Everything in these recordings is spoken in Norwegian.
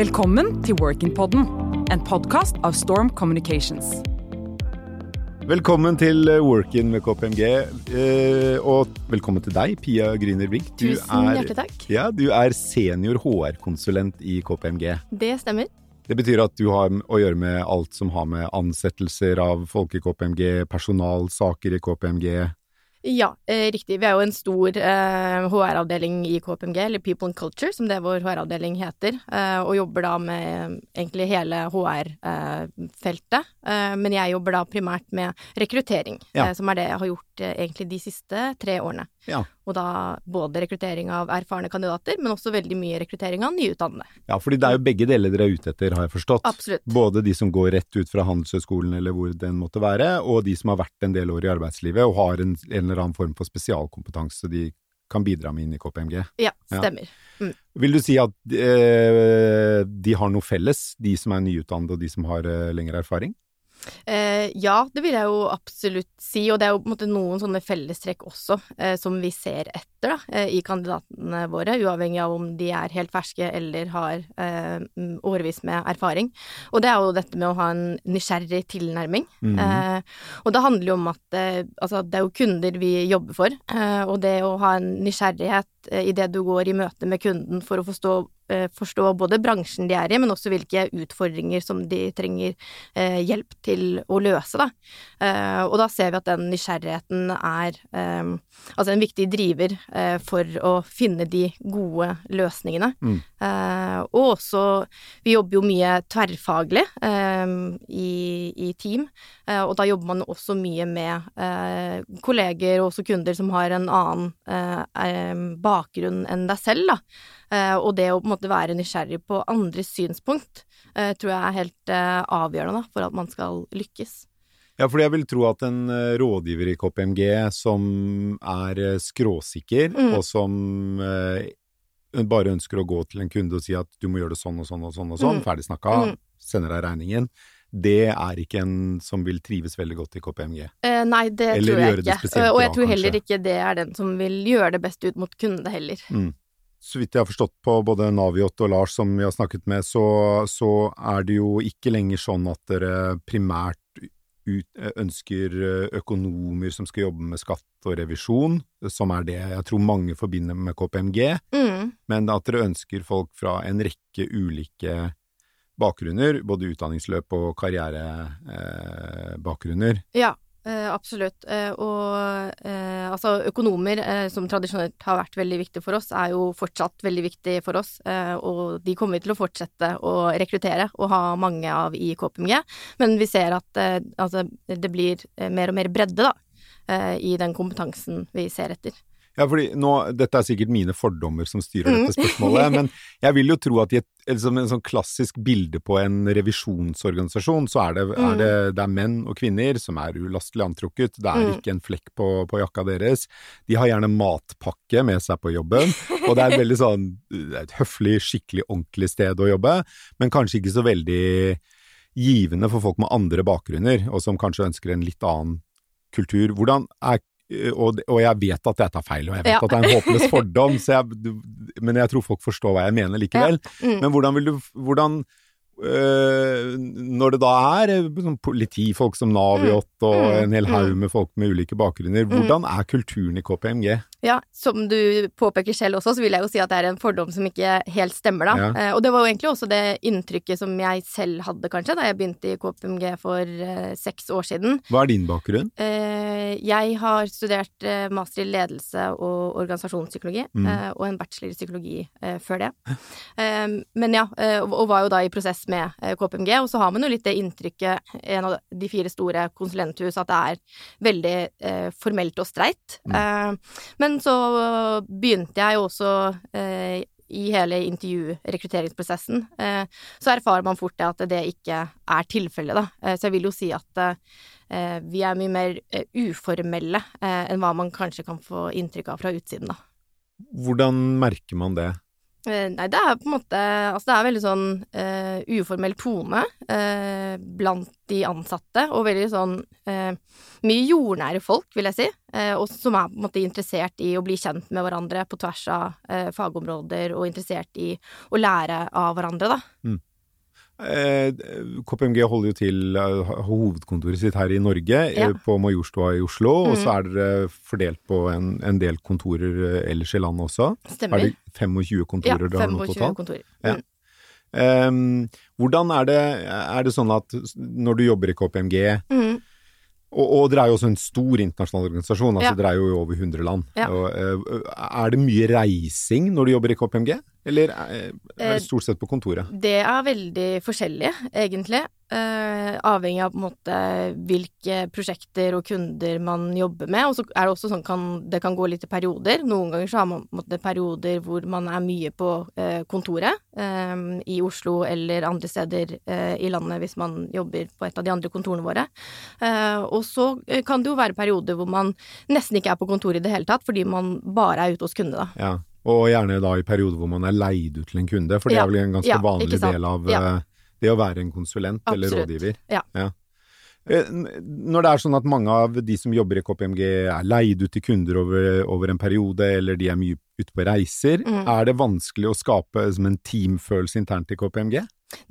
Velkommen til Workin-podden, en podkast av Storm Communications. Velkommen til eh, Workin med KPMG, eh, og velkommen til deg, Pia Gryner Brink. Du Tusen er- hjertelig takk. Ja, du er senior HR-konsulent i KPMG. Det stemmer. Det betyr at du har å gjøre med alt som har med ansettelser av folk i KPMG, personalsaker i KPMG. Ja, eh, riktig. Vi er jo en stor eh, HR-avdeling i KPMG, eller People and Culture, som det vår HR-avdeling heter, eh, og jobber da med eh, egentlig hele HR-feltet. Eh, men jeg jobber da primært med rekruttering, Ja. eh, som er det jeg har gjort eh, egentlig de siste tre årene. Ja. Og da både rekruttering av erfarne kandidater, men også veldig mye rekruttering av nyutdannede. Ja, fordi det er jo begge deler dere er ute etter, har jeg forstått. Absolutt. Både de som går rett ut fra Handelshøyskolen eller hvor den måtte være, og de som har vært en del år i arbeidslivet og har en, en eller annen form for spesialkompetanse de kan bidra med inn i KPMG. Ja, Ja. stemmer. Vil du si at eh, de har noe felles, de som er nyutdannede og de som har eh, lengre erfaring? Eh, ja, det vil jeg jo absolutt si, og det er jo måte noen sånne fellestrekk også eh, som vi ser etter da, eh, i kandidatene våre, uavhengig av om de er helt ferske eller har eh, mm, årevis med erfaring. Og det er jo dette med å ha en nysgjerrig tilnærming. Mm Eh, og det handler jo om at altså, det er jo kunder vi jobber for, eh, og det å ha en nysgjerrighet eh, i det du går i møte med kunden for å forstå forstå både bransjen de er i, men også hvilke utfordringer som de trenger eh, hjelp til å løse, da. Eh, og da ser vi at den nysgjerrigheten er eh, altså en viktig driver eh, for å finne de gode løsningene. Mm. Eh, og også Vi jobber jo mye tverrfaglig eh, i, i team, eh, og da jobber man også mye med eh, kolleger og også kunder som har en annen eh, eh, bakgrunn enn deg selv, da. Eh, og det å på en måte være nysgjerrig på andres synspunkt eh, tror jeg er helt eh, avgjørende for at man skal lykkes. Ja, fordi jeg vil tro at en rådgiver i KPMG som er skråsikker, Mm. og som bare ønsker å gå til en kunde og si at du må gjøre det sånn og sånn og sånn og sånn, Mm. ferdig snakka, Mm. sender deg regningen, det er ikke en som vil trives veldig godt i KPMG. Eh, nei, det Eller tror jeg ikke. Og jeg tror heller kanskje. ikke det er den som vil gjøre det best ut mot kunde heller. Så vidt jeg har forstått på både Naviot og Lars som vi har snakket med, så, så er det jo ikke lenger sånn at dere primært ut, ønsker eh, økonomer som skal jobbe med skatt og revisjon, som er det jeg tror mange forbinder med KPMG, Mm. men at dere ønsker folk fra en rekke ulike bakgrunner, både utdanningsløp og karrierebakgrunner. Ja, eh, absolutt. Eh, og eh, altså økonomer, eh, som tradisjonelt har vært veldig viktig for oss, er jo fortsatt veldig viktig for oss. Eh, og de kommer vi til å fortsette å rekruttere og ha mange av i KPMG. Men vi ser at eh, altså, det blir mer og mer bredde, da. I den kompetansen vi ser etter. Ja, fordi nå, dette er sikkert mine fordommer som styrer Mm. dette spørsmålet, men jeg vil jo tro at i et, liksom en sånn klassisk bilde på en revisjonsorganisasjon, så er det, er Mm. det, det er menn og kvinner som er ulastelig antrukket, det er Mm. ikke en flekk på, på jakka deres, de har gjerne matpakke med seg på jobben, og det er et veldig sånn, det et høflig, skikkelig, ordentlig sted å jobbe, men kanskje ikke så veldig givende for folk med andre bakgrunner, og som kanskje ønsker en litt annen kultur. Hvordan er og, og jeg vet at jeg tar feil, og jeg vet Ja. at det er en håpløs fordom, så jeg, men jeg tror folk forstår hva jeg mener likevel. Mm. Men hvordan vil du Hvordan øh, Når det da er sånn politifolk som Naviot og Mm. en hel haug Mm. med folk med ulike bakgrunner, hvordan er kulturen i KPMG? Ja, som du påpeker selv også, så vil jeg jo si at det er en fordom som ikke helt stemmer, da. Ja. Eh, og det var jo egentlig også det inntrykket som jeg selv hadde, kanskje, da jeg begynte i KPMG for eh, seks år siden. Hva er din bakgrunn? Eh, jeg har studert eh, master i ledelse og organisasjonspsykologi, Mm. eh, og en bachelor i psykologi eh, før det. Eh, men ja, og og var jo da i prosess med KPMG, og så har man jo litt det inntrykket, en av de fire store konsulenthus, at det er veldig formelt og streit. Mm. Eh, men så begynte jeg jo også eh, i hele intervju-rekrutteringsprosessen, eh, så erfarer man fort det at det ikke er tilfellet, da. Eh, så jeg vil jo si at eh, vi er mye mer eh, uformelle eh, enn hva man kanskje kan få inntrykk av fra utsiden, da. Hvordan merker man det? Eh, nei, det er på en måte Altså, det er veldig sånn uh, uformell tone uh, blant de ansatte, og veldig sånn uh, mye jordnære folk, vil jeg si, og som er på en måte interessert i å bli kjent med hverandre på tvers av fagområder, og interessert i å lære av hverandre, da. Mm. Eh, KPMG holder jo til uh, hovedkontoret sitt her i Norge, ja. eh, på Majorstua i Oslo. Mm. Og så er dere fordelt på en, en del kontorer ellers i landet også. Stemmer. Er det 25 kontorer ja, 25 kontorer. Ja. Um, hvordan er det, er det sånn at når du jobber i KPMG mm. Og, og, dere er jo også en stor internasjonal organisasjon, altså ja. dere er jo i over 100 land. Ja. Og, uh, er det mye reising når du jobber i KPMG? Eller er det eh, stort sett på kontoret? Det er veldig forskjellig, egentlig. Eh, avhengig av på en måte hvilke prosjekter og kunder man jobber med. Og så er det også sånn kan det kan gå litt i perioder. Noen ganger så har man på en måte perioder hvor man er mye på eh, kontoret. Eh, I Oslo eller andre steder eh, i landet hvis man jobber på et av de andre kontorene våre. Eh, og så kan det jo være perioder hvor man nesten ikke er på kontoret i det hele tatt, fordi man bare er ute hos kunde, da. Ja. Og gjerne da i perioder hvor man er leid ut til en kunde, for det ja, er vel en ganske ja, vanlig del av ja. Eh, det å være en konsulent Absolutt. eller rådgiver. Ja. ja. når det er sånn at mange av de som jobber i KPMG er leid ut til kunder over, over en periode, eller de er mye ute på reiser, mm. er det vanskelig å skape som en teamfølelse internt i KPMG?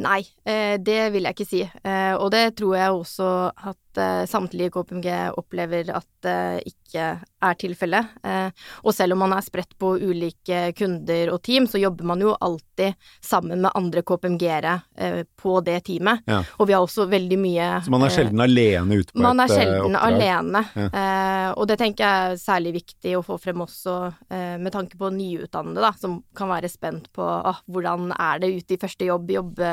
Nei, eh, det vil jeg ikke si. Eh, og det tror jeg også at eh, samtlige KPMG opplever at det ikke er tilfellet. Og selv om man er spredt på ulike kunder og team, så jobber man jo alltid sammen med andre KPMG-ere på det teamet. Ja. Og vi har også veldig mye Så man er sjelden alene ute på et oppdrag? Man er sjelden alene. Ja. Og det tenker jeg er særlig viktig å få frem også med tanke på nyutdannede, da, som kan være spent på ah, hvordan er det ute i første jobb, jobbe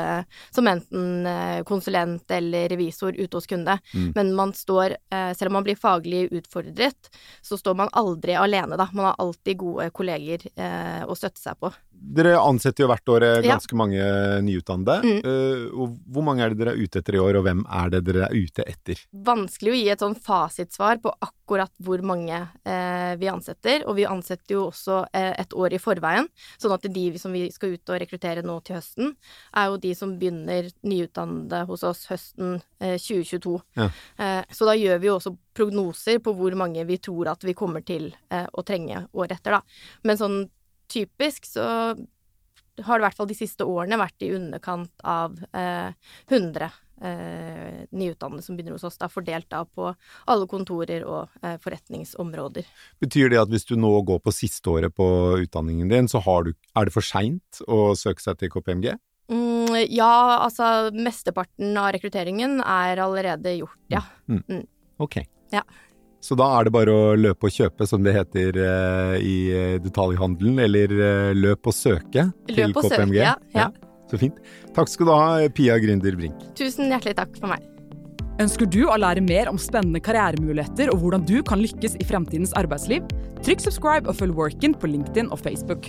som enten eh, konsulent eller revisor ute hos kunde. Mm. Men man står, eh, selv om man blir faglig utfordret, så står man aldri alene, da. Man har alltid gode kolleger eh, å støtte seg på. Dere ansetter jo hvert år ganske ja. mange nyutdannede. Mm. Uh, hvor mange er det dere er ute etter i år, og hvem er det dere er ute etter? Vanskelig å gi et sånn fasitsvar på akkurat hvor mange uh, vi ansetter. Og vi ansetter jo også uh, et år i forveien, sånn at de som vi skal ut og rekruttere nå til høsten, er jo de som begynner nyutdannede hos oss høsten 2022. Eh, ja. Eh, så da gjør vi jo også prognoser på hvor mange vi tror at vi kommer til eh, å trenge året etter, da. Men sånn typisk så har det i hvert fall de siste årene vært i underkant av 100 eh, nyutdannede som begynner hos oss, da, fordelt da på alle kontorer og eh, forretningsområder. Betyr det at hvis du nå går på siste året på utdanningen din, så du, er det for seint å søke seg til KPMG? Mm, ja, altså mesteparten av rekrutteringen er allerede gjort, ja. Mm. Mm. Ok. Ja. Så da er det bare å løpe og kjøpe, som det heter uh, i eh, detaljhandelen, eller uh, løp og søke til løp og KPMG. Søke, ja, ja. ja, Så fint. Takk skal du ha, Pia Gründer Brink. Tusen hjertelig takk for meg. Ønsker du å lære mer om spennende karrieremuligheter og hvordan du kan lykkes i fremtidens arbeidsliv? Trykk subscribe og følg Workin på LinkedIn og Facebook.